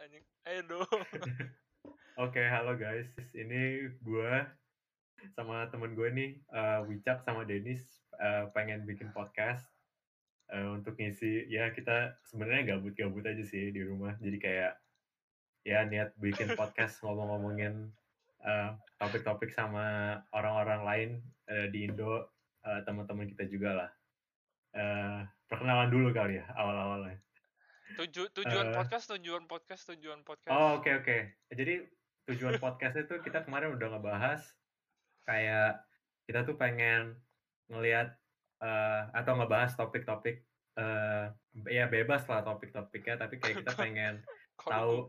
anjing. Ayo dong. Oke, halo guys. Ini gue sama temen gue nih, uh, Wicak sama Denis uh, pengen bikin podcast uh, untuk ngisi. Ya kita sebenarnya gabut-gabut aja sih di rumah. Jadi kayak ya niat bikin podcast ngomong-ngomongin uh, topik-topik sama orang-orang lain uh, di Indo, uh, teman-teman kita juga lah. Uh, perkenalan dulu kali ya awal-awalnya. Tuju, tujuan Uh, podcast, tujuan podcast, tujuan podcast. Oh oke oke. Jadi tujuan podcast itu kita kemarin udah ngebahas kayak kita tuh pengen ngelihat uh, atau ngebahas topik-topik uh, ya bebas lah topik-topiknya tapi kayak kita pengen tahu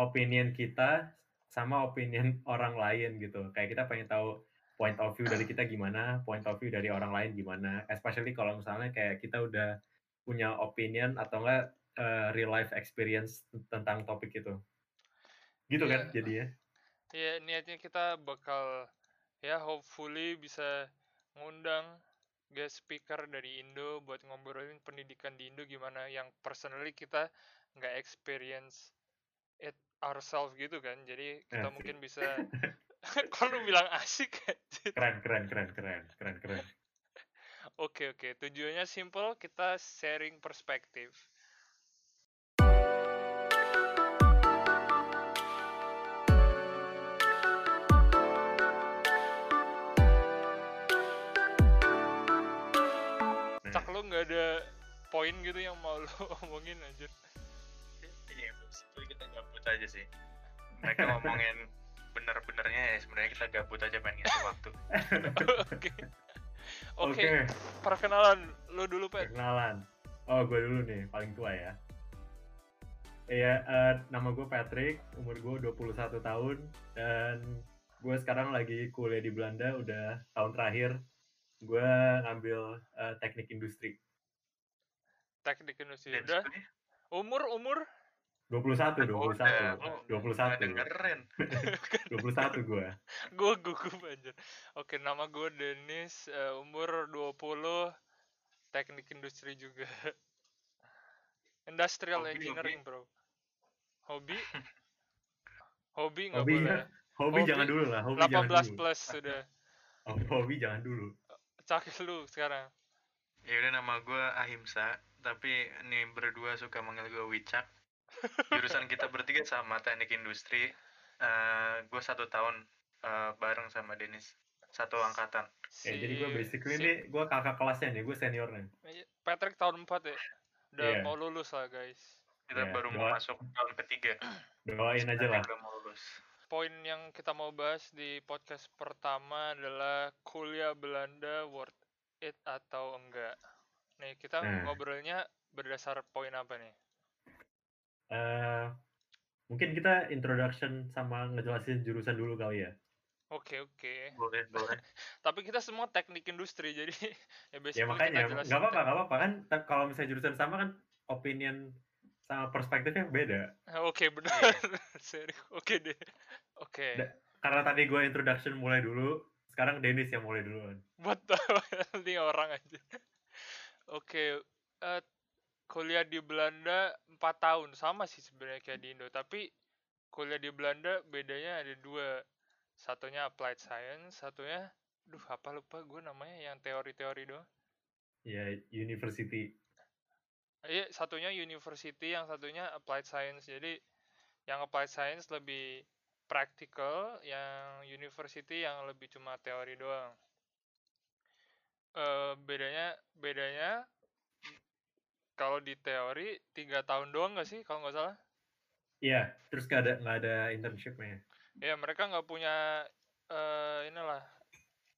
opinion kita sama opinion orang lain gitu. Kayak kita pengen tahu point of view dari kita gimana, point of view dari orang lain gimana. Especially kalau misalnya kayak kita udah punya opinion atau enggak uh, real life experience tentang topik itu. Gitu kan Iya. jadinya. Ya niatnya kita bakal ya hopefully bisa ngundang guest speaker dari Indo buat ngobrolin pendidikan di Indo gimana yang personally kita nggak experience it ourselves gitu kan. Jadi kita Asik. mungkin bisa kalau lu bilang asik. Keren keren keren keren keren keren. Oke oke, tujuannya simple, kita sharing perspektif. Nggak ada poin gitu yang mau lu omongin anjir. Iya, basically kita gabut aja sih. Mereka ngomongin bener-benernya ya sebenarnya kita gabut aja pengen ngisi waktu. Oke. Oke, perkenalan lu dulu, Pet. perkenalan. Oh, gue dulu nih, paling tua ya. Iya, eh, nama gue Patrick, umur gue 21 tahun, dan gue sekarang lagi kuliah di Belanda, udah tahun terakhir. Gue ngambil eh, teknik industri. Teknik industri Dan udah. sebenarnya Umur umur 21, 21, udah, lu 21, nggak dengerin. 21 gue. gue gugup anjir. Oke, nama gue Denis, eh, umur 20, teknik industri juga. Industrial Hobi, engineering, bro. Hobi? Hobi nggak Hobi, boleh. hobi Hobi, jangan dulu lah, hobi jangan 18 dulu. plus sudah. Oh, hobi jangan dulu. Cakil lu sekarang. Ya udah nama gue Ahimsa, tapi nih berdua suka manggil gue Wicak. Jurusan kita bertiga sama teknik industri. Eh gue satu tahun eh, bareng sama Denis, satu angkatan. Ya, jadi gue basically si nih, gue kakak kelasnya nih, gue seniornya. Patrick tahun 4 ya. Udah Iya. mau lulus lah, guys. Kita Ya, baru mau doa- masuk tahun ketiga. Doain aja lah. udah mau lulus. Poin yang kita mau bahas di podcast pertama adalah kuliah Belanda worth it atau enggak. Nih, kita Nah. ngobrolnya berdasar poin apa nih? eh mungkin kita introduction sama ngejelasin jurusan dulu kali ya. Oke, oke. Boleh, boleh. Tapi kita semua teknik industri, jadi ya Ya basically makanya nggak apa-apa, nggak apa-apa kan. Kalau misalnya jurusan sama kan opinion sama perspektifnya beda. Ah, Oke, benar. Iya. Serius. Oke deh. Oke. Da- Karena tadi gue introduction mulai dulu, sekarang Dennis yang mulai duluan. What the hell, ini orang aja. Oke, eh, kuliah di Belanda 4 tahun sama sih sebenarnya kayak di Indo, tapi kuliah di Belanda bedanya ada dua. Satunya applied science, satunya duh apa lupa gue namanya yang teori-teori doang. Ya university. Iya, satunya university, yang satunya applied science. Jadi yang applied science lebih practical, yang university yang lebih cuma teori doang. Eh bedanya bedanya kalau di teori tiga tahun doang nggak sih kalau nggak salah? Iya, terus nggak ada nggak ada internshipnya. Ya mereka nggak punya eh inilah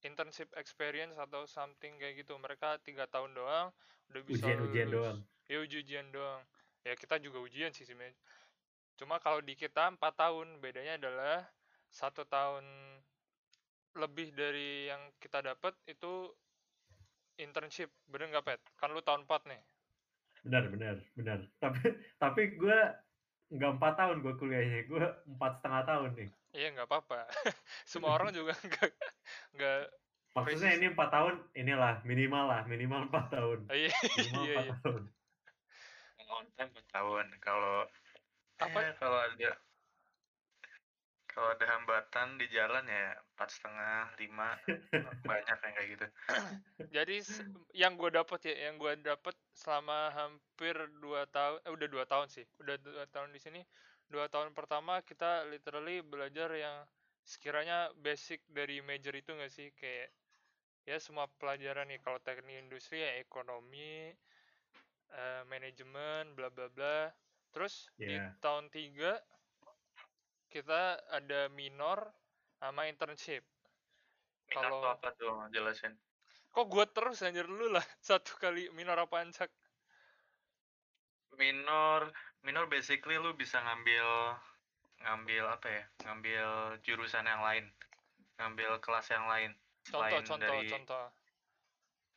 internship experience atau something kayak gitu. Mereka tiga tahun doang udah bisa Ujian-ujian lulus. doang. Ya uji-ujian doang. Ya kita juga ujian sih sebenarnya. Cuma kalau di kita empat tahun bedanya adalah satu tahun lebih dari yang kita dapat itu internship. Bener nggak pet? Kan lu tahun 4 nih. Benar, benar, benar. Tapi tapi gue nggak empat tahun gue kuliahnya, gue empat setengah tahun nih. Iya nggak apa-apa. Semua orang juga nggak nggak Maksudnya ini empat tahun, inilah minimal lah, minimal empat tahun. Iya Minimal iya empat iya. tahun. On time 4 tahun kalau Apa? eh, kalau ada kalau ada hambatan di jalan ya empat setengah lima banyak yang kayak gitu Jadi yang gue dapet ya, yang gue dapet selama hampir dua tahun, eh, udah dua tahun sih, udah dua tahun di sini. Dua tahun pertama kita literally belajar yang sekiranya basic dari major itu nggak sih, kayak ya semua pelajaran nih kalau teknik industri ya ekonomi, eh, manajemen, bla bla bla. Terus di Iya. tahun tiga kita ada minor sama internship. minor tuh Kalau apa tuh? Jelasin. Kok gue terus anjir? Dulu lah satu kali minor apa ancak? Minor minor basically lu bisa ngambil ngambil apa ya? Ngambil jurusan yang lain. Ngambil kelas yang lain. Contoh selain contoh dari contoh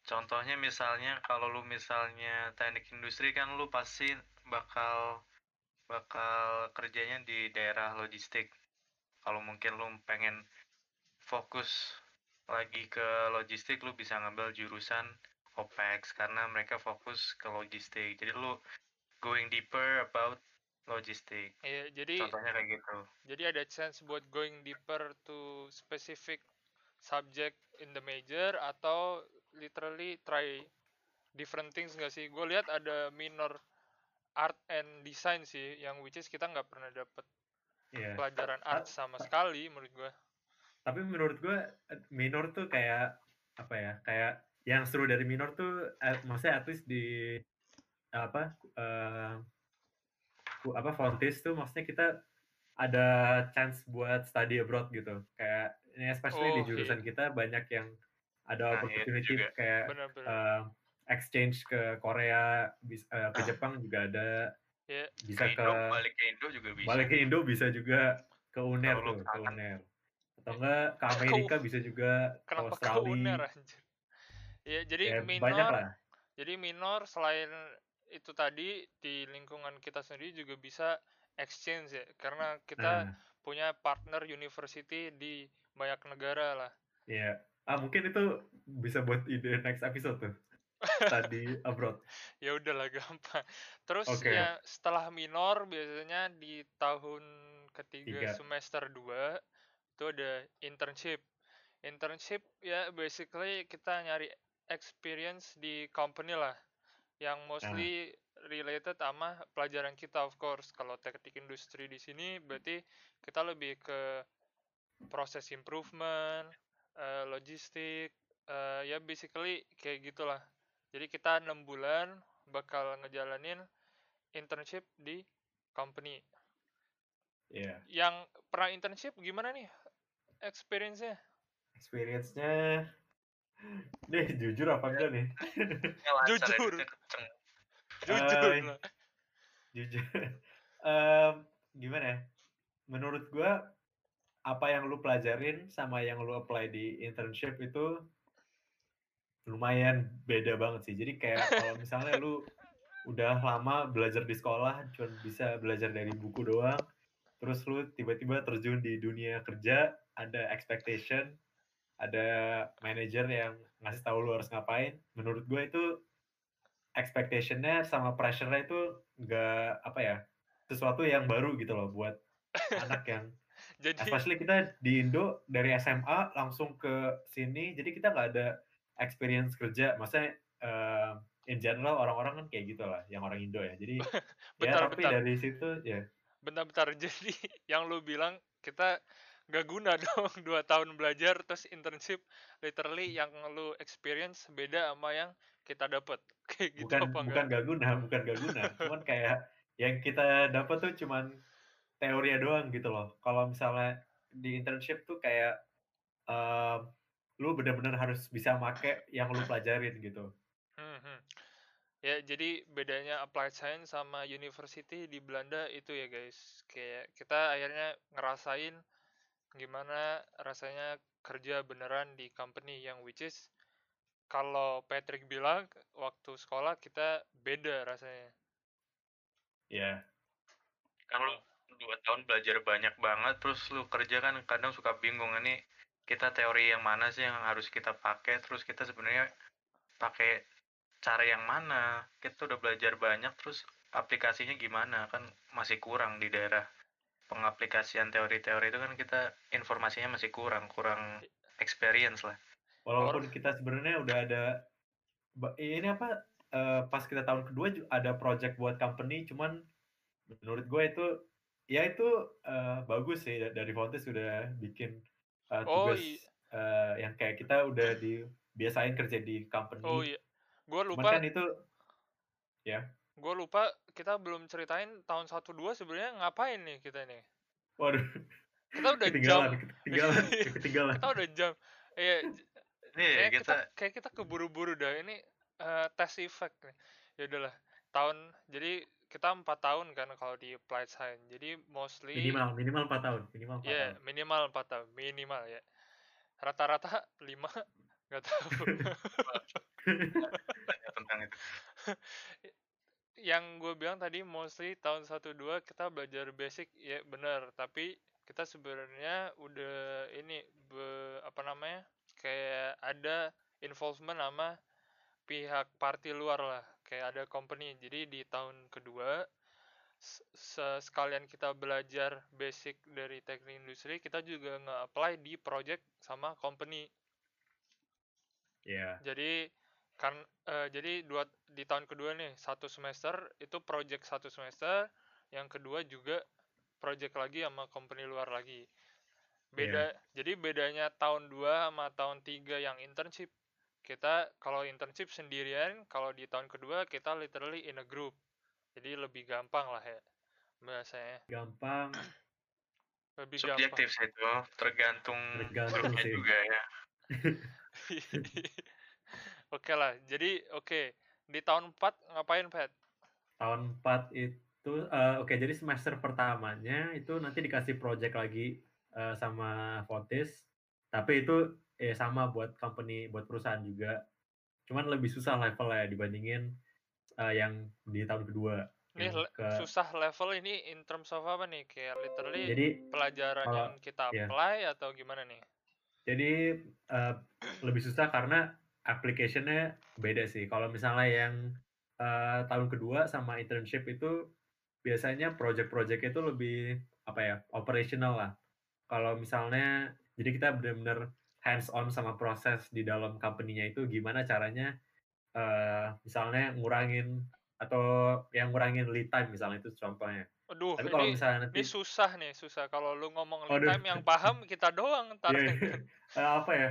contohnya misalnya kalau lu misalnya teknik industri kan lu pasti bakal bakal kerjanya di daerah logistik. Kalau mungkin lu pengen fokus lagi ke logistik lu bisa ngambil jurusan OPEX karena mereka fokus ke logistik. Jadi lu going deeper about logistik. Iya, jadi contohnya kayak gitu. jadi ada chance buat going deeper to specific subject in the major atau literally try different things nggak sih? Gue lihat ada minor art and design sih, yang which is kita nggak pernah dapet Iya. pelajaran art sama sekali menurut gue. Tapi menurut gue minor tuh kayak apa ya? Kayak yang seru dari minor tuh, eh, maksudnya at least di apa? eh, ku- apa Fontis tuh maksudnya kita ada chance buat study abroad gitu. Kayak ini especially di Oh, jurusan kita banyak yang ada Nah, iya opportunity juga. kayak Bener-bener. eh, exchange ke Korea, bis- eh, ke Jepang juga ada. Ya, Bisa ke ke Indo balik ke Indo juga bisa balik ke Indo bisa juga ke UNER tuh, ke. UNER. Atau enggak ke Amerika bisa juga ke kenapa ke Australia. UNER anjir? Ya, jadi Ya, minor banyak lah. Jadi minor selain itu tadi di lingkungan kita sendiri juga bisa exchange ya, karena kita Nah, punya partner university di banyak negara lah. ya. Ah, mungkin itu bisa buat ide next episode tuh. Tadi abroad. Ya udahlah gampang. Terus Oke. ya setelah minor biasanya di tahun ketiga Tiga. semester 2 itu ada internship. Internship ya basically kita nyari experience di company lah yang mostly related sama pelajaran kita of course. Kalau teknik industri di sini berarti kita lebih ke proses improvement, logistik, eh, ya basically kayak gitulah. Jadi kita enam bulan bakal ngejalanin internship di company. Ya. Yang pernah internship gimana nih experience-nya? Experience-nya Nih, jujur apa enggak nih? Ya, Jujur. Jujur lah. Jujur. Em, gimana ya? Menurut gua apa yang lu pelajarin sama yang lu apply di internship itu lumayan beda banget sih. Jadi kayak kalau misalnya lu udah lama belajar di sekolah, cuma bisa belajar dari buku doang, terus lu tiba-tiba terjun di dunia kerja, ada expectation, ada manager yang ngasih tahu lu harus ngapain. Menurut gue itu expectation-nya sama pressure-nya itu nggak apa ya sesuatu yang baru gitu loh buat anak yang Jadi especially kita di Indo dari SMA langsung ke sini jadi kita nggak ada experience kerja. Maksudnya eh, in general orang-orang kan kayak gitu lah yang orang Indo ya. Jadi ya Bentar, tapi bentar. dari situ ya. Bentar-bentar. Jadi yang lu bilang kita gak guna dong dua tahun belajar terus internship literally yang lu experience beda sama yang kita dapat kayak gitu bukan apa bukan enggak? gak guna bukan gak guna. Cuman kayak yang kita dapat tuh cuman teorinya doang gitu loh kalau misalnya di internship tuh kayak em, lu benar-benar harus bisa make yang lu pelajarin gitu Hmm, hmm. Ya, jadi bedanya applied science sama university di Belanda itu ya guys. Kayak kita akhirnya ngerasain gimana rasanya kerja beneran di company yang which is kalau Patrick bilang waktu sekolah kita beda rasanya. ya kan lu dua tahun belajar banyak banget terus lu kerja kan kadang suka bingung ini kita teori yang mana sih yang harus kita pakai terus kita sebenarnya pakai cara yang mana kita udah belajar banyak terus aplikasinya gimana kan masih kurang di daerah pengaplikasian teori-teori itu kan kita informasinya masih kurang kurang experience lah. Walaupun kita sebenarnya udah ada ini apa eh, pas kita tahun kedua ada project buat company cuman menurut gue itu ya itu eh, bagus sih da- dari Fontes sudah bikin Oh, tugas iya. eh, yang kayak kita udah dibiasain kerja di company. Oh iya. Gua Cuman lupa kan itu gue lupa kita belum ceritain tahun 1 2 sebenarnya ngapain nih kita nih. waduh Kita udah jam ketinggalan ketinggalan ketinggalan. kita udah jam. Iya, ini kayak kita, kita kayak kita keburu-buru dah ini eh, tes effect nih. Ya udahlah. Tahun jadi kita empat tahun kan kalau di applied science. Jadi mostly Minimal minimal 4 tahun, minimal 4 ya tahun. minimal empat tahun minimal ya. Rata-rata lima nggak tahu. tanya tentang itu yang gue bilang tadi mostly tahun 1 2 kita belajar basic ya benar tapi kita sebenarnya udah ini be- apa namanya kayak ada involvement sama pihak party luar lah kayak ada company. Jadi di tahun kedua sekalian kita belajar basic dari teknik industri kita juga nge-apply di project sama company. Iya. jadi kan eh, jadi dua di tahun kedua nih satu semester itu project satu semester yang kedua juga project lagi sama company luar lagi. Beda jadi bedanya tahun 2 sama tahun 3 yang internship kita kalau internship sendirian kalau di tahun kedua kita literally in a group. Jadi lebih gampang lah ya bahasanya. Gampang. Lebih subjektif sih itu tergantung Tergantung grupnya sih. juga ya. Gampang oke lah jadi oke di tahun 4 ngapain Pat tahun 4 itu eh, oke jadi semester pertamanya itu nanti dikasih project lagi eh, sama Fontis tapi itu eh sama buat company buat perusahaan juga cuman lebih susah levelnya dibandingin eh, yang di tahun kedua Ini ke susah level ini in terms of apa nih? Kayak literally jadi pelajaran kalau- yang kita iya. apply atau gimana nih? jadi eh, lebih susah karena application-nya beda sih kalau misalnya yang eh, tahun kedua sama internship itu biasanya project-project itu lebih apa ya operational lah kalau misalnya jadi kita benar-benar hands on sama proses di dalam company-nya itu gimana caranya eh, misalnya ngurangin atau yang ngurangin lead time misalnya itu contohnya. Aduh, tapi kalau ini misalnya nanti ini susah nih, susah. Kalau lu ngomong lead time yang paham kita doang ntar. Iya, iya. Eh, apa ya?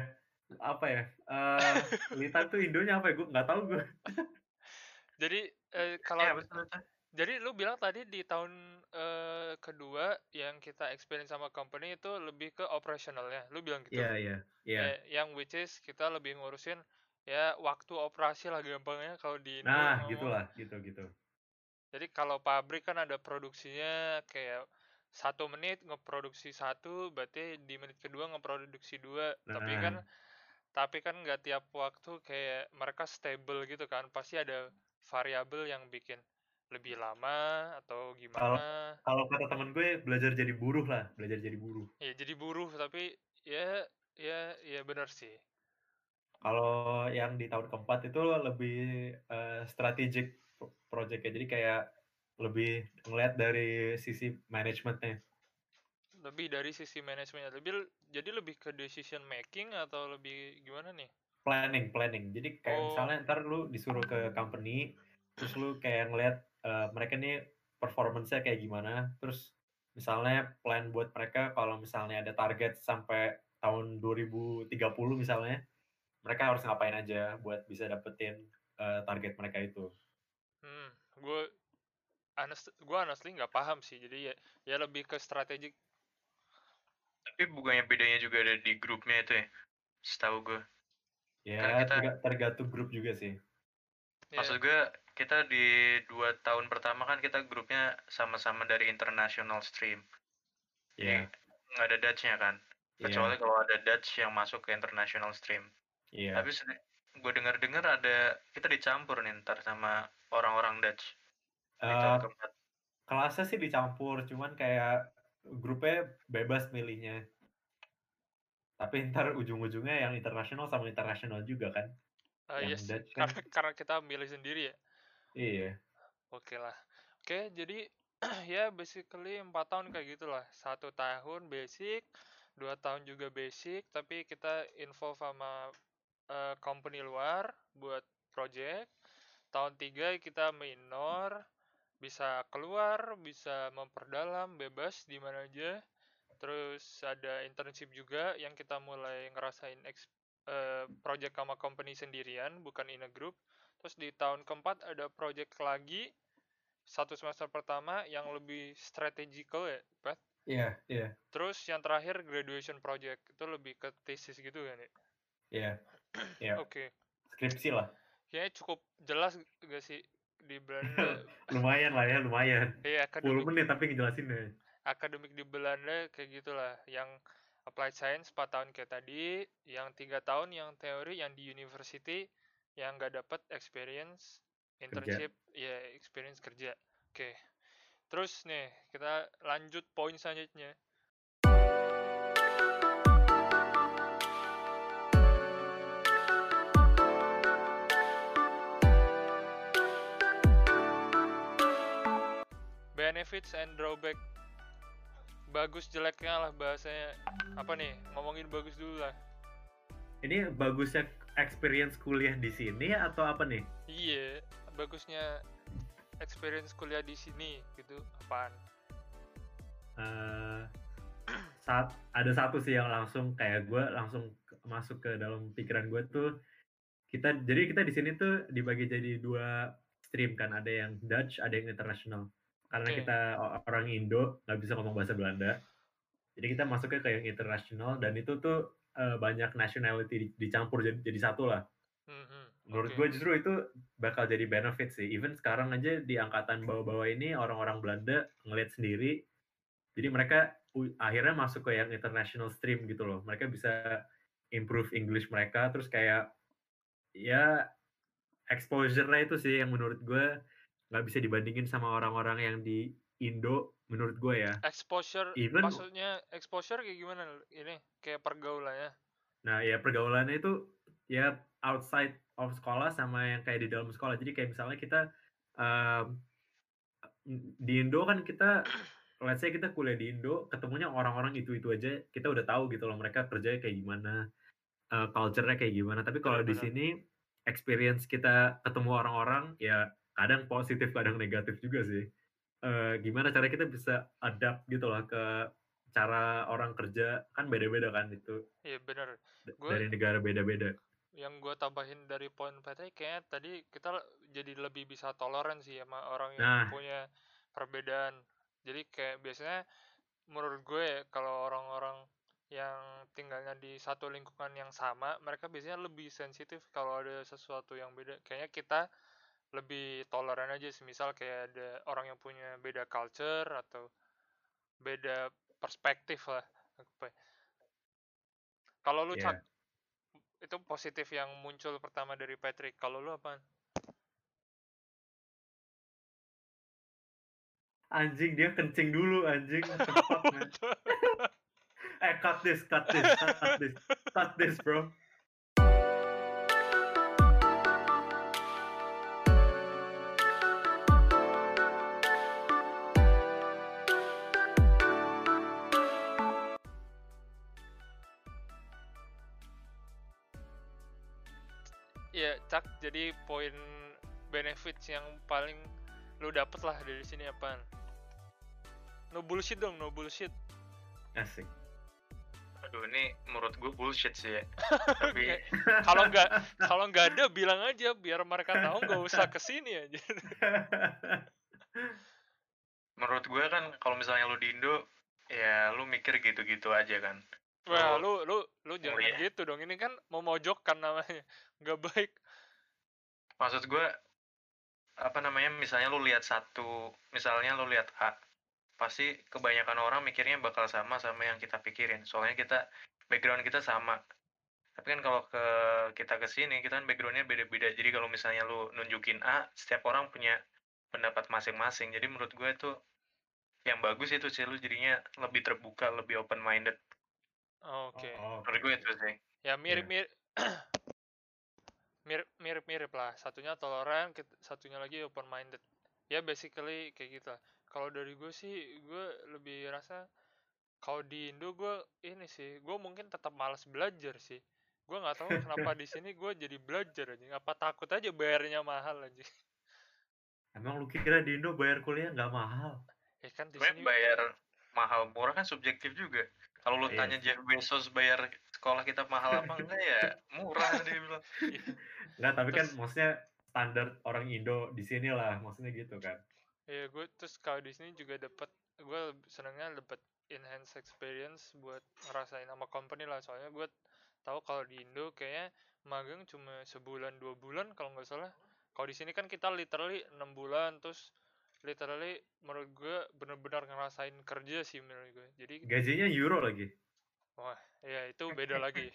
Apa ya? Eh, lead time tuh indonya apa ya? Gue nggak tahu gue Jadi eh, kalau ya betul betul jadi lu bilang tadi di tahun eh, kedua yang kita experience sama company itu lebih ke operationalnya. Lu bilang gitu. iya iya iya Eh, yang which is kita lebih ngurusin ya waktu operasi lah gampangnya kalau di Indo nah ngomong. gitulah gitu gitu Jadi kalau pabrik kan ada produksinya kayak satu menit ngeproduksi satu, berarti di menit kedua ngeproduksi dua. Tapi kan Nah. tapi kan nggak tiap waktu kayak mereka stable gitu kan. Pasti ada variabel yang bikin lebih lama atau gimana. kalau kata temen gue belajar jadi buruh lah belajar jadi buruh Ya jadi buruh tapi ya ya ya benar sih. kalau yang di tahun keempat itu lebih eh, strategic pro- project jadi kayak lebih ngeliat dari sisi manajemennya Lebih dari sisi manajemennya. Lebih jadi lebih ke decision making atau lebih gimana nih? planning planning jadi kayak Oh. misalnya ntar lu disuruh ke company terus lu kayak ngeliat eh, mereka nih performance-nya kayak gimana. Terus misalnya plan buat mereka kalau misalnya ada target sampai tahun 2030 misalnya mereka harus ngapain aja buat bisa dapetin eh, target mereka itu? Hmm, gue honest, gue honestly nggak paham sih. Jadi ya, ya lebih ke strategik. tapi bukannya bedanya juga ada di grupnya itu ya? Setahu gue ya kita- terga- tergantung grup juga sih. Ya, maksud gue kita di dua tahun pertama kan kita grupnya sama-sama dari international stream. Ya nggak ada Dutch-nya kan? Ya kecuali kalau ada Dutch yang masuk ke international stream. Iya. Tapi gue dengar-dengar ada kita dicampur nih ntar sama orang-orang Dutch. Eh, keempat. kelasnya sih dicampur cuman kayak grupnya bebas milihnya. Tapi ntar ujung-ujungnya yang internasional sama internasional juga kan? Ah, iya Yang sih, Dutch kan? karena karena kita milih sendiri ya. Iya. Oke lah. Oke, jadi ya basically empat tahun kayak gitulah. Satu tahun basic, dua tahun juga basic, tapi kita involve sama eh, company luar buat project. Tahun tiga kita minor, bisa keluar, bisa memperdalam, bebas di mana aja. Terus ada internship juga yang kita mulai ngerasain eh, project sama company sendirian, bukan in a group. Terus di tahun keempat ada project lagi satu semester pertama yang lebih strategical ya, Pat. Iya, iya, Terus yang terakhir graduation project itu lebih ke thesis gitu kan ya. iya. Iya, Oke. skripsi lah. Kayaknya cukup jelas gak sih di Belanda? lumayan lah ya, lumayan. Iya, 10 akademik menit tapi ngejelasinnya. akademik di Belanda kayak gitulah. Yang applied science 4 tahun kayak tadi, yang tiga tahun yang teori yang di university yang nggak dapat experience internship ya experience kerja. Oke. Terus nih, kita lanjut poin selanjutnya. Benefits and drawback. Bagus jeleknya lah bahasanya. Apa nih? Ngomongin bagus dulu lah. Ini bagusnya experience kuliah di sini atau apa nih? Iya, bagusnya experience kuliah di sini gitu. Apaan? Eh, saat ada satu sih yang langsung kayak gue langsung masuk ke dalam pikiran gue tuh kita jadi kita di sini tuh dibagi jadi dua stream kan ada yang Dutch ada yang international karena Oke. kita orang Indo nggak bisa ngomong bahasa Belanda jadi kita masuknya ke yang international dan itu tuh eh, banyak nationality di- dicampur jadi, jadi satu lah. Mhm, menurut oke. gue justru itu bakal jadi benefit sih. Even sekarang aja di angkatan bawah-bawah ini orang-orang Belanda ngeliat sendiri jadi mereka akhirnya masuk ke yang international stream gitu loh. Mereka bisa improve English mereka terus kayak ya exposure-nya itu sih yang menurut gue nggak bisa dibandingin sama orang-orang yang di Indo menurut gue ya Exposure, Even- maksudnya exposure kayak gimana? Ini kayak pergaulannya. Nah, ya pergaulannya itu ya outside of sekolah sama yang kayak di dalam sekolah. Jadi kayak misalnya kita um, di Indo kan kita let's say kita kuliah di Indo, ketemunya orang-orang itu-itu aja, kita udah tahu gitu loh mereka kerjanya kayak gimana, uh, culture-nya kayak gimana. Tapi kalau di sini experience kita ketemu orang-orang ya kadang positif, kadang negatif juga sih. Eh, gimana cara kita bisa adapt gitu loh ke cara orang kerja kan beda-beda kan itu Iya Gua- dari negara beda-beda. Yang gue tambahin dari poin Patrick kayaknya tadi kita jadi lebih bisa toleran sih sama orang yang Nah. punya perbedaan. Jadi kayak biasanya menurut gue ya, kalau orang-orang yang tinggalnya di satu lingkungan yang sama, mereka biasanya lebih sensitif kalau ada sesuatu yang beda. Kayaknya kita lebih toleran aja, semisal kayak ada orang yang punya beda culture atau beda perspektif lah. Apa ya. Kalau lu Iya. Cak, itu positif yang muncul pertama dari Patrick. Kalau lu apa? Anjing dia kencing dulu anjing. Eh cut this, cut this, cut this, cut this bro. Iya, Cak. Jadi poin benefits yang paling lu dapet lah dari sini apaan? No bullshit dong, no bullshit. Asik. Aduh ini menurut gue bullshit sih ya. Tapi Kalau nggak kalau nggak ada bilang aja biar mereka tahu nggak usah ke sini aja. menurut gue kan kalau misalnya lu di Indo ya lu mikir gitu-gitu aja kan. Wah, Oh. lu lu lu jangan iya. gitu dong. Ini kan memojokkan namanya. Nggak baik. Maksud gue apa namanya misalnya lu lihat satu misalnya lu lihat A pasti kebanyakan orang mikirnya bakal sama sama yang kita pikirin soalnya kita background kita sama tapi kan kalau ke kita ke sini kita kan backgroundnya beda-beda jadi kalau misalnya lu nunjukin A setiap orang punya pendapat masing-masing jadi menurut gue itu yang bagus itu sih lu jadinya lebih terbuka lebih open minded Oke. Oh, menurut gue itu sih Ya mirip-mirip mirip mirip-mirip lah. Satunya toleran, satunya lagi open minded. Ya basically kayak gitu lah. Kalau dari gue sih, gue lebih rasa kalau di Indo gue ini sih, gue mungkin tetap malas belajar sih. Gue nggak tahu kenapa di sini gue jadi belajar aja. Apa takut aja bayarnya mahal aja. Emang lu kira di Indo bayar kuliah nggak mahal? Ya kan di sini bayar mahal murah kan subjektif juga kalau lu Iya tanya. Jeff Bezos bayar sekolah kita mahal apa enggak ya murah dia bilang Iya. Nggak, tapi kan maksudnya standar orang Indo di sini lah, maksudnya gitu kan. Ya gue terus kalau di sini juga dapat gue senengnya dapat enhance experience buat ngerasain sama company lah soalnya gue tahu kalau di Indo kayaknya magang cuma sebulan dua bulan kalau nggak salah kalau di sini kan kita literally enam bulan terus literally menurut gue bener-bener ngerasain kerja sih menurut gue jadi Gajinya euro lagi. wah ya itu beda lagi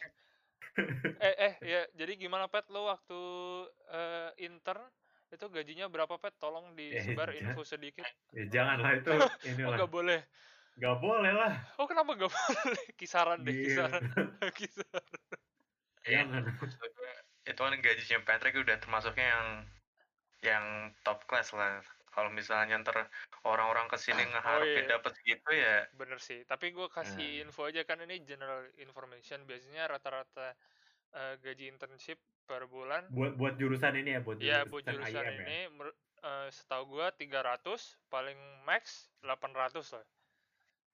eh eh ya jadi gimana pet lo waktu eh, intern itu gajinya berapa pet tolong disebar jangan. info sedikit Ya janganlah itu oh inilah. nggak boleh Nggak boleh lah. Oh kenapa gak boleh? Kisaran deh, Iya. kisaran. kisaran. Iya, Jangan. maksud gue, itu kan gajinya Patrick udah termasuknya yang yang top class lah kalau misalnya ntar orang-orang ke sini ngeharapin iya. dapat segitu ya Bener sih. Tapi gue kasih Nah. info aja kan ini general information. Biasanya rata-rata eh, gaji internship per bulan. Buat buat jurusan ini ya, buat Ya jurusan, buat jurusan IM ya. ini, mer- eh, setahu gue 300, paling max 800 lah.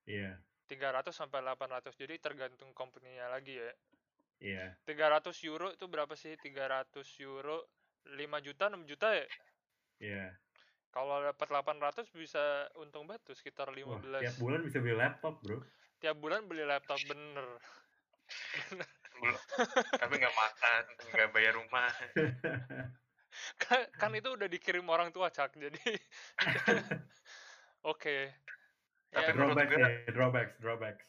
Iya, 300 sampai 800. Jadi tergantung company-nya lagi ya. iya. 300 euro itu berapa sih? 300 euro 5 juta, 6 juta ya? Iya. Kalau dapat 800 bisa untung banget tuh sekitar 15. Wah, tiap bulan bisa beli laptop, Bro. tiap bulan beli laptop bener belum tapi nggak makan nggak bayar rumah kan, kan itu udah dikirim orang tua cak jadi oke Tapi ya, menurut drawbacks gue- nih, drawbacks, drawbacks.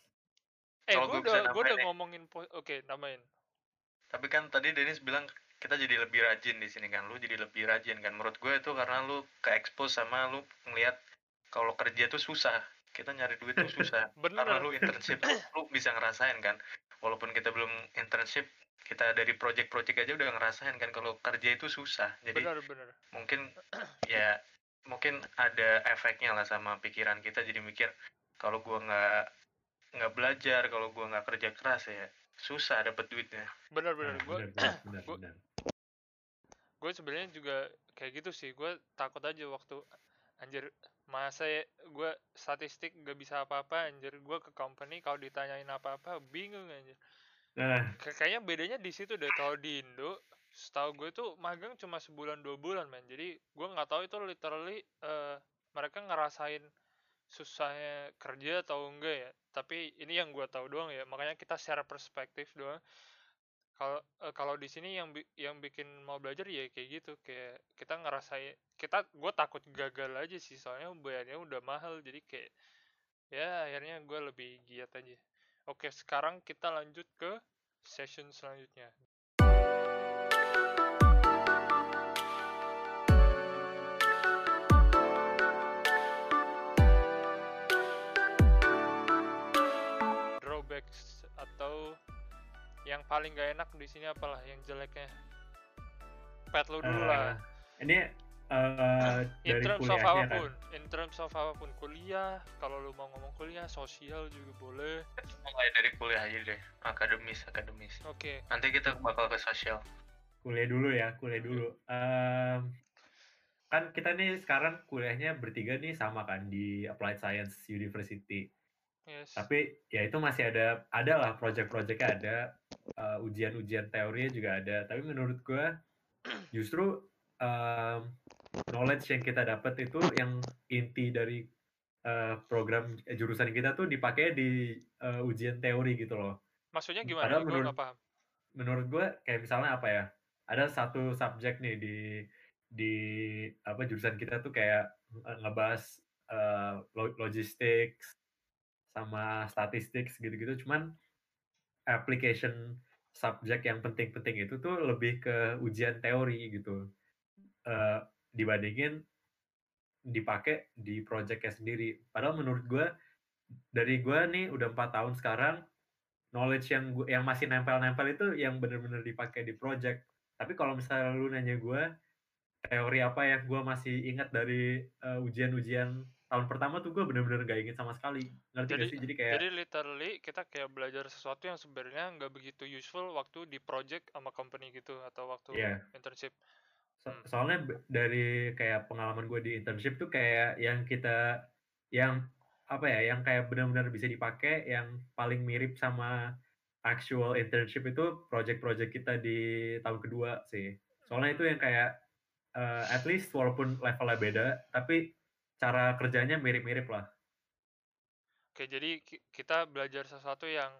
eh gue udah gue udah nih. ngomongin oke namain tapi kan tadi Dennis bilang kita jadi lebih rajin di sini kan. Lu jadi lebih rajin kan. Menurut gue itu karena lu ke expose sama lu ngelihat kalau kerja tuh susah. Kita nyari duit tuh susah. Karena bener lu internship lu bisa ngerasain kan. Walaupun kita belum internship kita dari project-project aja udah ngerasain kan kalau kerja itu susah. Jadi bener bener. mungkin ya mungkin ada efeknya lah sama pikiran kita. Jadi mikir kalau gua nggak nggak belajar kalau gua nggak kerja keras ya susah dapet duitnya. Gue benar, benar, benar. Gue sebenarnya juga kayak gitu sih. Gue takut aja waktu anjir masa ya gue statistik gak bisa apa-apa anjir. Gue ke company kalau ditanyain apa-apa bingung anjir. Nah, Kay- kayaknya bedanya di situ deh. Kalau di Indo setahu gue tuh magang cuma sebulan dua bulan men. Jadi gue nggak tahu itu literally eh, mereka ngerasain susahnya kerja atau enggak ya. Tapi ini yang gue tahu doang ya. Makanya kita share perspektif doang kalau eh, kalau di sini yang bi- yang bikin mau belajar ya kayak gitu kayak kita ngerasain kita gue takut gagal aja sih soalnya bayarnya udah mahal jadi kayak ya akhirnya gue lebih giat aja. Oke sekarang kita lanjut ke session selanjutnya yang paling gak enak di sini apalah yang jeleknya pet lu dulu lah eh, ini eh, in dari terms of kan. apa pun in terms of apa pun kuliah kalau lu mau ngomong kuliah sosial juga boleh mulai dari kuliah aja deh akademis akademis oke nanti kita bakal ke sosial Kuliah dulu ya, kuliah dulu. Em, kan kita nih sekarang kuliahnya bertiga nih sama kan di Applied Science University. Yes Tapi ya itu masih ada ada lah project-projectnya ada eh, ujian-ujian teorinya juga ada. Tapi menurut gua justru em, knowledge yang kita dapat itu yang inti dari eh, program eh, jurusan kita tuh dipakai di eh, ujian teori gitu loh. maksudnya gimana padahal gue menurut- paham Menurut gua kayak misalnya apa ya? Ada satu subjek nih di di apa jurusan kita tuh kayak ngebahas eh, lo- logistics sama statistik gitu-gitu. Cuman application subjek yang penting-penting itu tuh lebih ke ujian teori gitu. Eh, dibandingin dipakai di projectnya sendiri. Padahal menurut gue dari gue nih udah empat tahun sekarang knowledge yang gua, yang masih nempel-nempel itu yang bener-bener dipakai di project. Tapi kalau misalnya lu nanya gue teori apa yang gue masih ingat dari uh, ujian-ujian tahun pertama tuh gue bener-bener gak inget sama sekali ngerti jadi, gak sih jadi kayak jadi literally kita kayak belajar sesuatu yang sebenarnya nggak begitu useful waktu di project sama company gitu atau waktu yeah. internship so, hmm. soalnya dari kayak pengalaman gue di internship tuh kayak yang kita yang apa ya yang kayak benar-benar bisa dipakai yang paling mirip sama actual internship itu project-project kita di tahun kedua sih soalnya itu yang kayak uh, at least walaupun levelnya beda tapi cara kerjanya mirip-mirip lah. Oke, jadi kita belajar sesuatu yang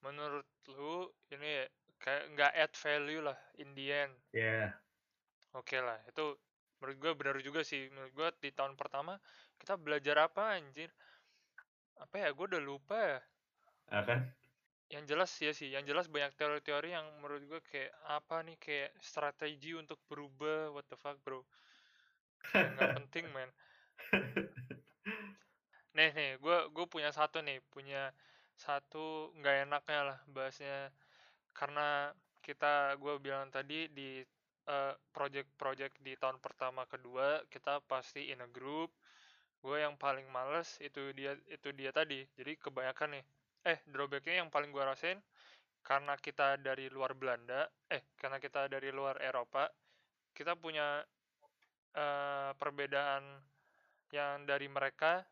menurut lu ini kayak nggak add value lah in the end. Iya. Yeah. Oke lah, itu menurut gue benar juga sih. Menurut gue di tahun pertama kita belajar apa anjir? Apa ya? Gue udah lupa ya. Ah, kan? Yang jelas ya sih, yang jelas banyak teori-teori yang menurut gue kayak apa nih kayak strategi untuk berubah, what the fuck bro. Nggak penting man nih nih gue gue punya satu nih punya satu nggak enaknya lah bahasnya. Karena kita gue bilang tadi di uh, project-project di tahun pertama kedua kita pasti in a group. Gue yang paling males itu dia itu dia tadi. Jadi kebanyakan nih eh drawbacknya yang paling gue rasain karena kita dari luar Belanda eh karena kita dari luar Eropa kita punya uh, perbedaan yang dari mereka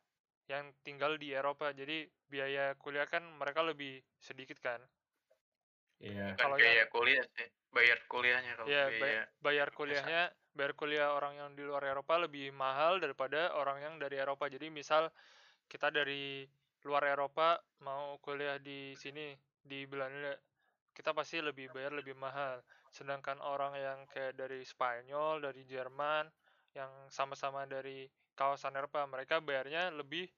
yang tinggal di Eropa. Jadi biaya kuliah kan mereka lebih sedikit kan. Iya. Kalau biaya yang, kuliah sih, bayar kuliahnya kalau Iya, biaya, bayar kuliahnya, bayar kuliah orang yang di luar Eropa lebih mahal daripada orang yang dari Eropa. Jadi misal kita dari luar Eropa mau kuliah di sini di Belanda, kita pasti lebih bayar lebih mahal. Sedangkan orang yang kayak dari Spanyol, dari Jerman, yang sama-sama dari kawasan Eropa mereka bayarnya lebih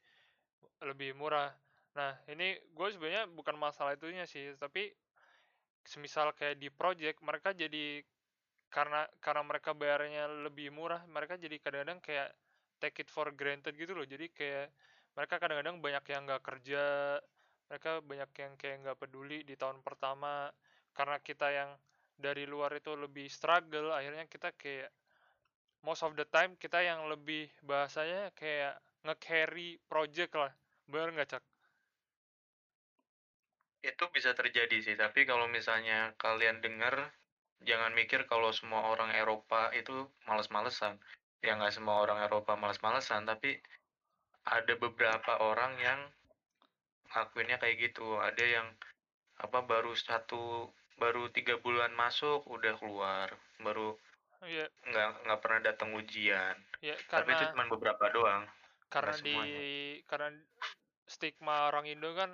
lebih murah. Nah ini gue sebenarnya bukan masalah itunya sih tapi semisal kayak di project mereka jadi karena karena mereka bayarnya lebih murah mereka jadi kadang-kadang kayak take it for granted gitu loh. Jadi kayak mereka kadang-kadang banyak yang nggak kerja mereka banyak yang kayak nggak peduli di tahun pertama karena kita yang dari luar itu lebih struggle akhirnya kita kayak most of the time kita yang lebih bahasanya kayak nge-carry project lah. Bener nggak cak? Itu bisa terjadi sih tapi kalau misalnya kalian dengar jangan mikir kalau semua orang Eropa itu males-malesan. Ya nggak semua orang Eropa males-malesan tapi ada beberapa orang yang ngakuinnya kayak gitu. Ada yang apa baru satu baru tiga bulan masuk udah keluar. Baru Iya. Nggak nggak pernah datang ujian. Iya, karena Tapi itu cuma beberapa doang. Karena di karena stigma orang Indo kan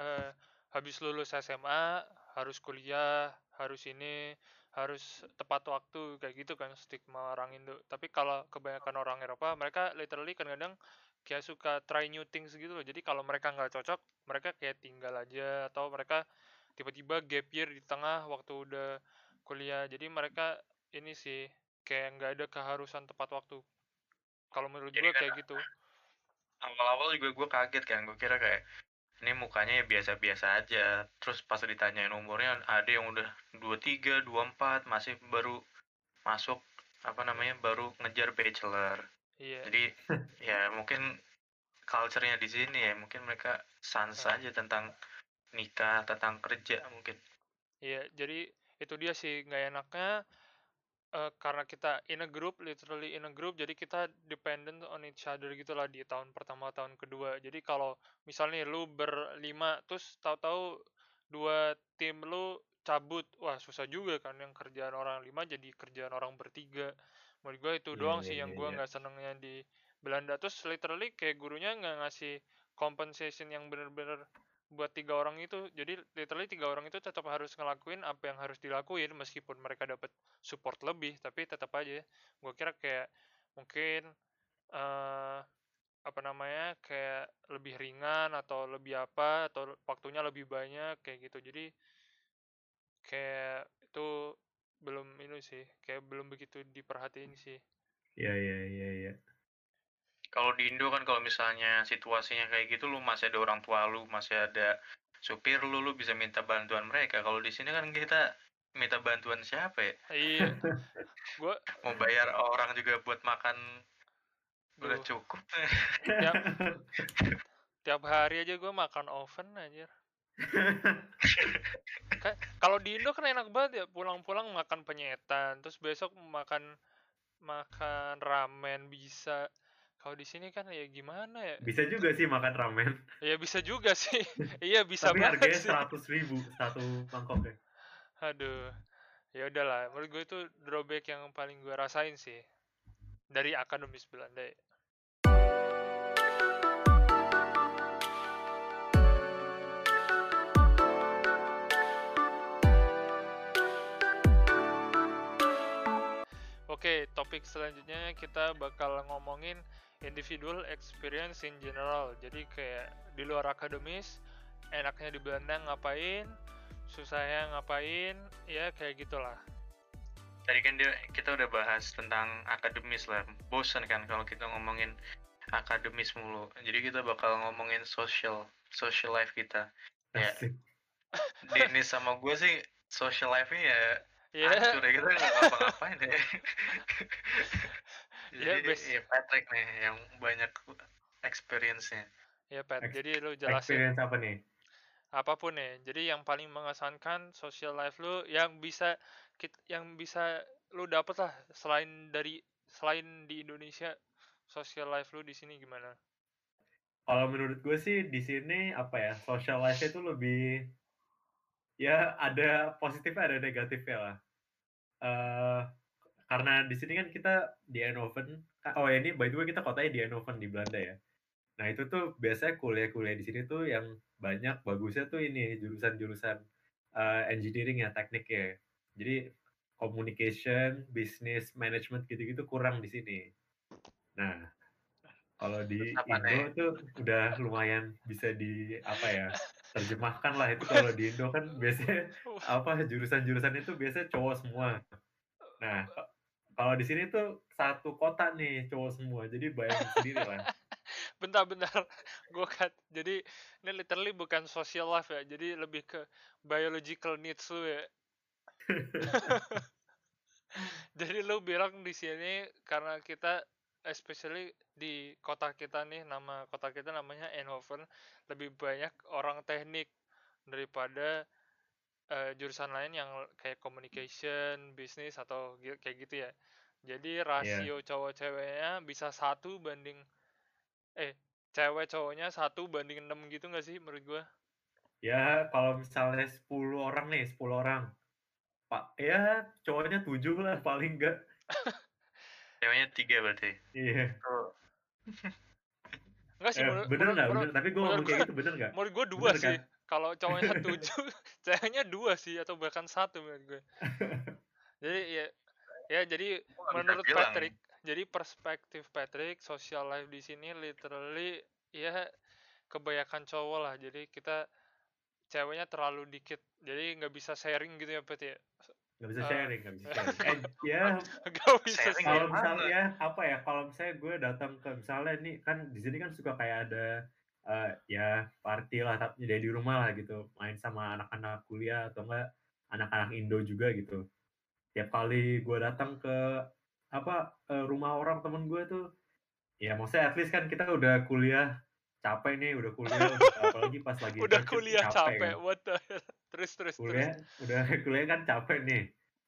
eh, habis lulus SMA harus kuliah, harus ini, harus tepat waktu kayak gitu kan stigma orang Indo. Tapi kalau kebanyakan orang Eropa, mereka literally kadang-kadang kayak suka try new things gitu loh. Jadi kalau mereka nggak cocok, mereka kayak tinggal aja atau mereka tiba-tiba gap year di tengah waktu udah kuliah. Jadi mereka ini sih kayak nggak ada keharusan tepat waktu. Kalau menurut gue kayak gitu. awal-awal juga gue kaget kan gue kira kayak ini mukanya ya biasa-biasa aja. Terus pas ditanyain umurnya ada yang udah dua tiga dua empat masih baru masuk apa namanya baru ngejar bachelor. Iya. jadi ya mungkin culture-nya di sini ya mungkin mereka sans aja tentang nikah tentang kerja mungkin. Iya jadi itu dia sih nggak enaknya uh, karena kita in a group, literally in a group, jadi kita dependent on each other gitulah di tahun pertama, tahun kedua. Jadi kalau misalnya lu berlima, terus tahu-tahu dua tim lu cabut, wah susah juga kan yang kerjaan orang lima jadi kerjaan orang bertiga. Menurut gue itu yeah, doang yeah, sih yeah, yang gue iya. nggak yeah. senengnya di Belanda. Terus literally kayak gurunya nggak ngasih compensation yang bener-bener buat tiga orang itu jadi literally tiga orang itu tetap harus ngelakuin apa yang harus dilakuin meskipun mereka dapat support lebih tapi tetap aja. Gue kira kayak mungkin uh, apa namanya kayak lebih ringan atau lebih apa atau waktunya lebih banyak kayak gitu. Jadi kayak itu belum ini sih kayak belum begitu diperhatiin sih. Iya iya iya iya kalau di Indo kan kalau misalnya situasinya kayak gitu lu masih ada orang tua lu masih ada supir lu lu bisa minta bantuan mereka. Kalau di sini kan kita minta bantuan siapa ya? Iya. Gue mau bayar orang juga buat makan udah Duh. cukup. Tiap tiap hari aja gue makan oven aja Ka- kalau di Indo kan enak banget ya pulang-pulang makan penyetan terus besok makan makan ramen bisa kalau di sini kan ya gimana ya Bisa juga sih makan ramen. ya bisa juga sih iya bisa Tapi banget harganya sih seratus ribu satu mangkoknya. aduh ya udahlah menurut gue itu drawback yang paling gue rasain sih dari akademis Belanda ya. Oke, topik selanjutnya kita bakal ngomongin individual experience in general. Jadi kayak di luar akademis, enaknya di Belanda ngapain, susahnya ngapain, ya kayak gitulah. tadi kan dia kita udah bahas tentang akademis lah. Bosan kan kalau kita ngomongin akademis mulu. Jadi kita bakal ngomongin social social life kita. Ya. Dennis sama gue sih social life-nya ya Ya, hancur ya. Kita nggak ngapa-ngapain ya Ya, jadi bes- ya Patrick nih yang banyak experience-nya ya Pat. Ex- Jadi lu jelasin Experience apa nih? apa pun ya. Jadi yang paling mengesankan social life lu yang bisa kit- yang bisa lu dapet lah selain dari selain di Indonesia social life lu di sini gimana? Kalau menurut gue sih di sini apa ya social life itu lebih ya ada positifnya ada negatifnya lah. eh karena di sini kan kita di Eindhoven, oh ya ini by the way kita kotanya di Eindhoven di Belanda ya. Nah itu tuh biasanya kuliah-kuliah di sini tuh yang banyak bagusnya tuh ini jurusan-jurusan eh, engineering ya teknik ya. Jadi communication, business, management gitu-gitu kurang di sini. Nah kalau di Indo tuh udah lumayan bisa di apa ya terjemahkan lah itu kalau di Indo kan biasanya apa jurusan-jurusan itu biasanya cowok semua. Nah, kalau di sini tuh satu kota nih cowok semua. Jadi bayangin sendiri lah. Bentar-bentar, gue cut. Jadi ini literally bukan social life ya. Jadi lebih ke biological needs lu ya. Jadi lu bilang di sini karena kita especially di kota kita nih nama kota kita namanya Eindhoven lebih banyak orang teknik daripada eh, jurusan lain yang kayak communication, bisnis atau kayak gitu ya. Jadi rasio cowok ceweknya bisa satu banding eh cewek cowoknya satu banding enam gitu nggak sih menurut gua? Ya, kalau misalnya 10 orang nih, 10 orang. Pak, ya cowoknya 7 lah paling enggak. ceweknya tiga berarti Iya. Enggak sih Eh, menurut, bener nggak? Bener. Tapi gue ngomong kayak gua- gitu bener nggak? menurut gua dua Bener sih. kan? Kalau cowoknya tujuh, ceweknya dua sih atau bahkan satu menurut gue. Jadi ya ya jadi bisa menurut bilang. Patrick, jadi perspektif Patrick social life di sini literally ya kebanyakan cowok lah. Jadi kita ceweknya terlalu dikit. Jadi nggak bisa sharing gitu ya Pat ya. Nggak bisa Eh. sharing, nggak bisa sharing. Eh, ya bisa Sharing kalau misalnya ya apa ya kalau misalnya gue datang ke misalnya nih kan di sini kan suka kayak ada eh, ya party lah tapi dari di rumah lah gitu main sama anak-anak kuliah atau enggak anak-anak Indo juga gitu tiap kali gue datang ke apa eh, rumah orang temen gue tuh ya maksudnya at least kan kita udah kuliah capek nih udah kuliah udah, apalagi pas lagi Udah kuliah kan. capek, what the hell. Terus terus terus. kuliah udah kuliah kan capek nih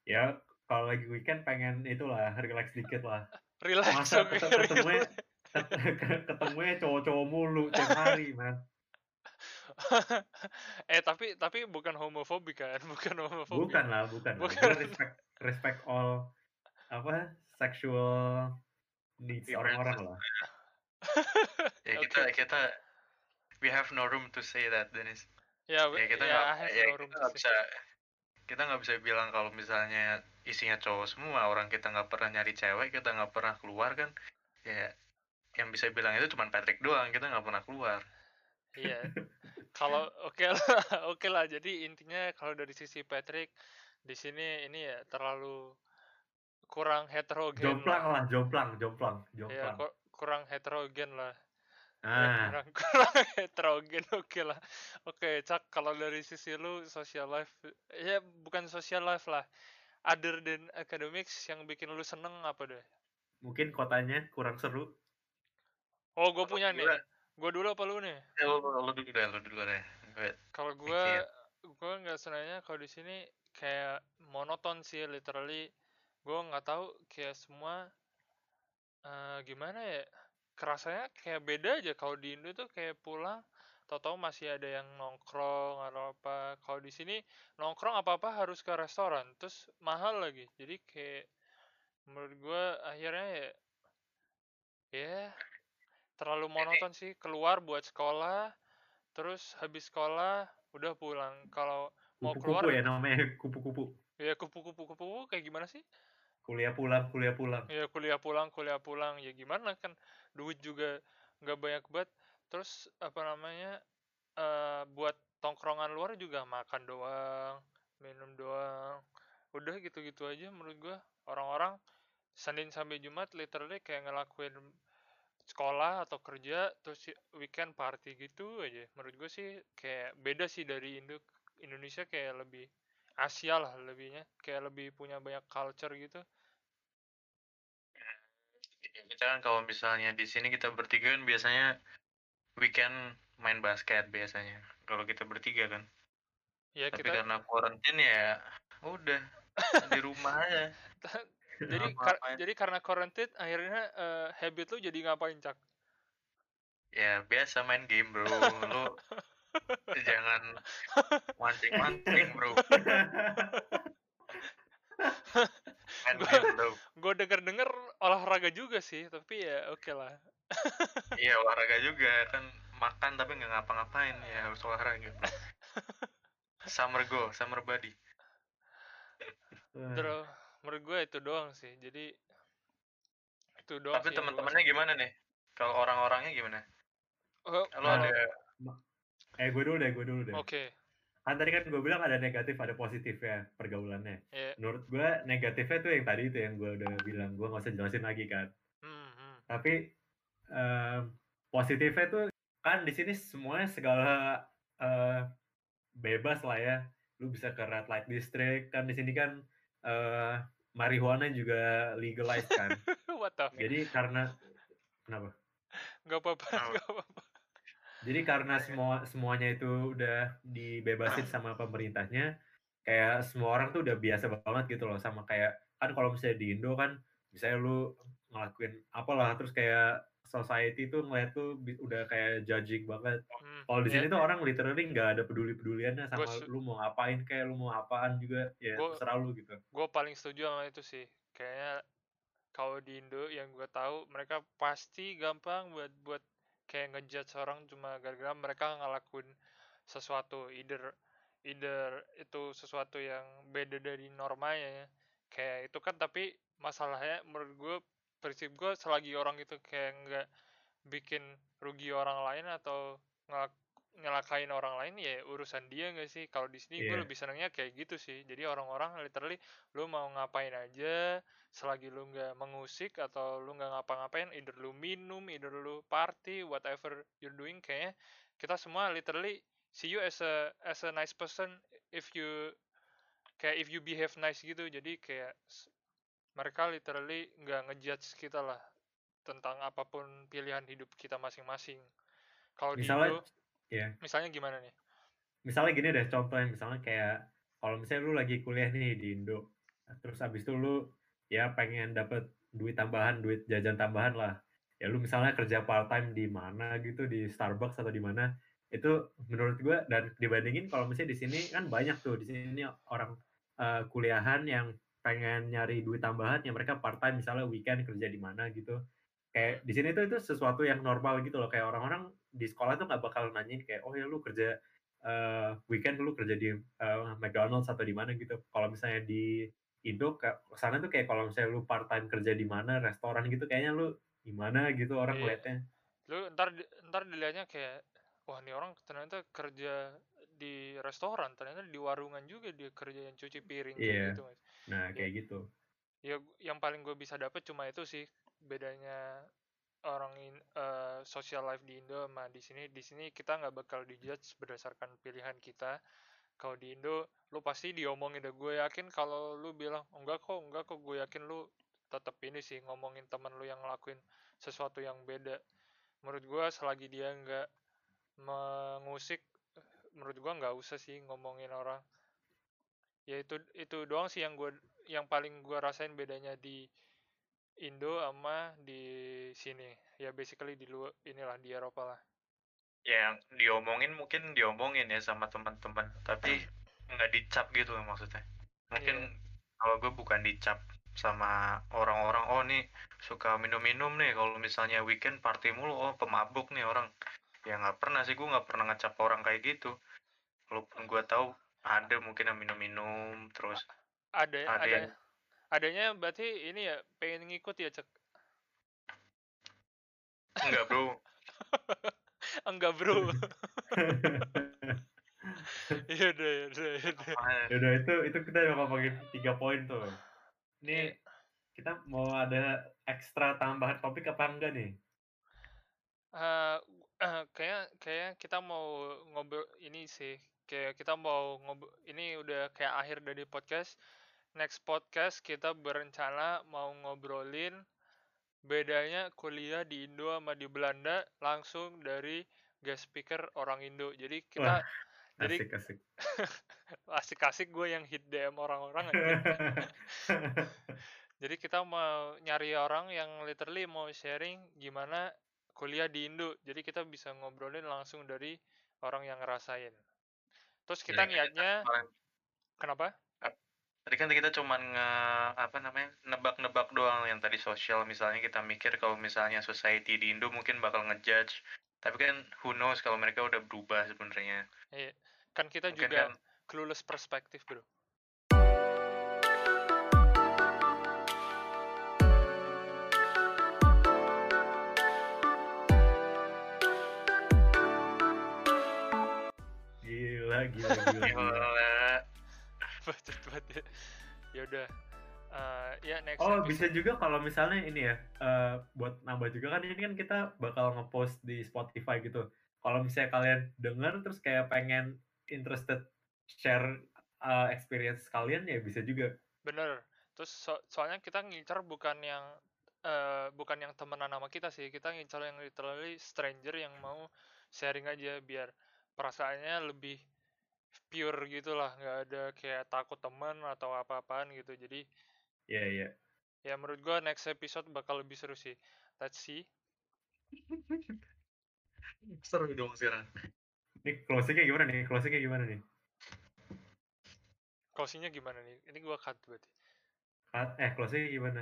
ya kalau lagi weekend pengen itulah relax dikit lah Relax, masa ketemu ketemunya cowok-cowok mulu tiap hari man eh tapi tapi bukan homofobik kan? Bukan homofobik. bukan lah bukan, lah. Bukan. Gue respect respect all apa sexual needs orang-orang lah ya kita kita we have no room to say that Dennis Ya, ya kita ya, nggak ya, no kita bisa kita nggak bisa bilang kalau misalnya isinya cowok semua orang kita nggak pernah nyari cewek kita nggak pernah keluar kan ya yang bisa bilang itu cuma Patrick doang kita nggak pernah keluar Iya. Kalau oke lah, oke lah. Jadi intinya kalau dari sisi Patrick di sini ini ya terlalu kurang heterogen jomplang lah. lah jomplang jomplang Ya, jomplang ku- kurang heterogen lah. Ah, kurang kurang heterogen oke lah oke cak kalau dari sisi lu social life ya bukan social life lah other than academics yang bikin lu seneng apa deh mungkin kotanya kurang seru. Oh gue punya nih. gue dulu apa lu nih? Eh, lu, lu dulu deh, lu dulu deh. Kalau gue gue nggak senangnya kalau di sini kayak monoton sih literally. Gue nggak tahu kayak semua eh gimana ya kerasanya kayak beda aja. Kalau di Indo tuh kayak pulang tau-tau masih ada yang nongkrong atau apa. Kalau di sini nongkrong apa apa harus ke restoran terus mahal lagi. Jadi kayak menurut gue akhirnya ya ya terlalu monoton sih keluar buat sekolah terus habis sekolah udah pulang. Kalau mau keluar Kupu-kupu ya namanya kupu-kupu. ya kupu-kupu kupu kayak gimana sih? Kuliah pulang, kuliah pulang. ya kuliah pulang kuliah pulang. Ya gimana kan duit juga nggak banyak banget. Terus apa namanya eh buat tongkrongan luar juga makan doang minum doang. Udah gitu-gitu aja menurut gua. Orang-orang Senin sampai Jumat literally kayak ngelakuin sekolah atau kerja terus si- weekend party gitu aja menurut gue sih kayak beda sih dari Indo Indonesia kayak lebih Asia lah lebihnya kayak lebih punya banyak culture gitu kita kan kalau misalnya di sini kita bertiga kan biasanya weekend main basket biasanya. Kalau kita bertiga kan. ya Tapi kita karena quarantine ya udah di rumah aja. jadi kar- jadi karena quarantine akhirnya eh, habit lu jadi ngapain cak Ya biasa main game bro. Lu jangan bro. Gua- game bro. gue denger denger olahraga juga sih tapi ya oke lah Iya olahraga juga kan makan tapi nggak ngapa-ngapain ya harus olahraga. Bro. Summer go, summer body. terus menurut gue itu doang sih jadi itu doang Tapi teman-temannya gimana nih? Kalau orang-orangnya gimana? Oh, Lo Nah, ada Eh gue dulu deh, gue dulu deh. oke Kan tadi kan gue bilang ada negatif, ada positif ya pergaulannya. ya Menurut gue negatifnya tuh yang tadi itu yang gue udah bilang, gue nggak usah jelasin lagi kan. hmm, hmm. Tapi em, positifnya tuh kan di sini semuanya segala eh, bebas lah ya. Lu bisa ke red light district kan di sini kan eh marijuana juga legalized kan. what the fuck Jadi karena kenapa? nggak apa-apa Kenapa? nggak apa-apa Jadi karena semua semuanya itu udah dibebasin sama pemerintahnya, kayak semua orang tuh udah biasa banget gitu loh sama kayak kan kalau misalnya di Indo kan misalnya lu ngelakuin apalah terus kayak society tuh ngeliat tuh udah kayak judging banget. Hmm, Kalau di ya, sini tuh orang literally nggak ada peduli-peduliannya sama Gua lu mau ngapain kayak lu mau apaan juga ya Gua- terserah lu gitu. gue paling setuju sama itu sih kayaknya kalau di Indo yang gue tahu mereka pasti gampang buat buat kayak ngejudge orang cuma gara-gara mereka ngelakuin sesuatu either either itu sesuatu yang beda dari normanya ya kayak itu kan tapi masalahnya menurut gue prinsip gue selagi orang itu kayak nggak bikin rugi orang lain atau ngelak- nyelakain orang lain ya urusan dia nggak sih? Kalau di sini gue Iya. lebih senangnya kayak gitu sih. Jadi orang-orang literally lu mau ngapain aja selagi lu nggak mengusik atau lu nggak ngapa-ngapain either lu minum either lu party whatever you're doing kayaknya kita semua literally see you as a as a nice person if you kayak if you behave nice gitu. Jadi kayak mereka literally nggak ngejudge kita lah tentang apa pun pilihan hidup kita masing-masing. Kalau di Misalnya Indo ya misalnya gimana nih? Misalnya gini deh contohnya misalnya kayak kalau misalnya lu lagi kuliah nih di Indo terus abis itu lu ya pengen dapet duit tambahan duit jajan tambahan lah. Ya lu misalnya kerja part time di mana gitu di Starbucks atau di mana itu menurut gua dan dibandingin kalau misalnya di sini kan banyak tuh di sini orang eh, kuliahan yang pengen nyari duit tambahan yang mereka part time misalnya weekend kerja di mana gitu kayak di sini tuh itu sesuatu yang normal gitu loh kayak orang-orang di sekolah tuh nggak bakal nanyain kayak oh ya lu kerja eh, weekend lu kerja di eh, McDonald's atau di mana gitu. Kalau misalnya di Indo ke sana tuh kayak kalau misalnya lu part time kerja di mana restoran gitu kayaknya lu gimana gitu orang Iya. ngeliatnya. lu ntar ntar dilihatnya kayak wah ini orang ternyata kerja di restoran ternyata di warungan juga dia kerja yang cuci piring kayak Iya. gitu Mas. Nah kayak gitu. ya yang paling gue bisa dapet cuma itu sih bedanya orang in, uh, social life di Indo sama di sini di sini kita nggak bakal dijudge berdasarkan pilihan kita kalau di Indo lu pasti diomongin deh gue yakin kalau lu bilang enggak kok enggak kok gue yakin lu tetap ini sih ngomongin teman lu yang ngelakuin sesuatu yang beda menurut gue selagi dia nggak mengusik menurut gua nggak usah sih ngomongin orang. Ya itu itu doang sih yang gua yang paling gua rasain bedanya di Indo sama di sini. Ya basically di luar inilah di Eropa lah. Ya yang diomongin mungkin diomongin ya sama teman-teman tapi nggak dicap gitu maksudnya. Mungkin yeah. kalau gue bukan dicap sama orang-orang oh nih suka minum-minum nih kalau misalnya weekend party mulu oh pemabuk nih orang ya nggak pernah sih gue nggak pernah ngecap orang kayak gitu. Walaupun gue tahu ada mungkin yang minum-minum terus ada ada, ada yang... adanya berarti ini ya pengen ngikut ya cek? Enggak bro. Enggak bro. Iya udah ya udah ya udah. Itu itu kita bakal pakai tiga poin tuh. Ini iya. kita mau ada ekstra tambahan topik apa enggak nih? Uh, uh, kayak kayak kita mau ngobrol ini sih kayak kita mau ngobrol ini udah kayak akhir dari podcast. Next podcast kita berencana mau ngobrolin bedanya kuliah di Indo sama di Belanda langsung dari guest speaker orang Indo. Jadi kita Wah, jadi asik asik. asik asik gue yang hit DM orang-orang jadi kita mau nyari orang yang literally mau sharing gimana kuliah di Indo jadi kita bisa ngobrolin langsung dari orang yang ngerasain. Terus kita ya, niatnya kenapa? Tadi kan kita cuman nge, apa namanya nebak-nebak doang yang tadi sosial. Misalnya kita mikir kalau misalnya society di Indo mungkin bakal ngejudge tapi kan who knows kalau mereka udah berubah sebenarnya. Iya kan kita mungkin juga kan, clueless perspektif bro gila gila gila bacot banget ya ya udah. Uh, ya next oh episode. bisa juga kalau misalnya ini ya uh, buat nambah juga kan ini kan kita bakal ngepost di Spotify gitu. Kalau misalnya kalian denger terus kayak pengen interested share uh, experience kalian ya bisa juga. Bener. Terus so soalnya kita ngincar bukan yang uh, bukan yang temenan nama kita sih. Kita ngincar yang literally stranger yang mau sharing aja biar perasaannya lebih pure gitu lah nggak ada kayak takut teman atau apa-apaan gitu. Jadi ya yeah, iya. yeah. ya menurut gua next episode bakal lebih seru sih. Let's see. Seru dong sekarang. Ini closingnya gimana nih? Closingnya gimana nih? Closingnya gimana nih? Ini gua cut berarti. Cut? Eh closingnya gimana?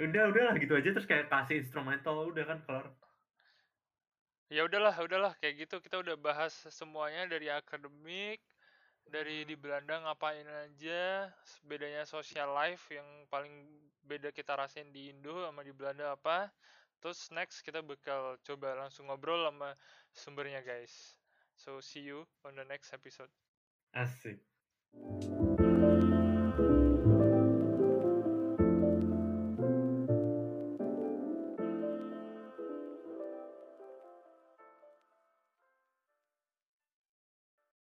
Udah udah lah gitu aja. Terus kayak kasih instrumental udah kan kelar ya udahlah udahlah kayak gitu. Kita udah bahas semuanya dari akademik dari di Belanda ngapain aja bedanya social life yang paling beda kita rasain di Indo sama di Belanda apa. Terus next kita bakal coba langsung ngobrol sama sumbernya guys. So see you on the next episode. Asik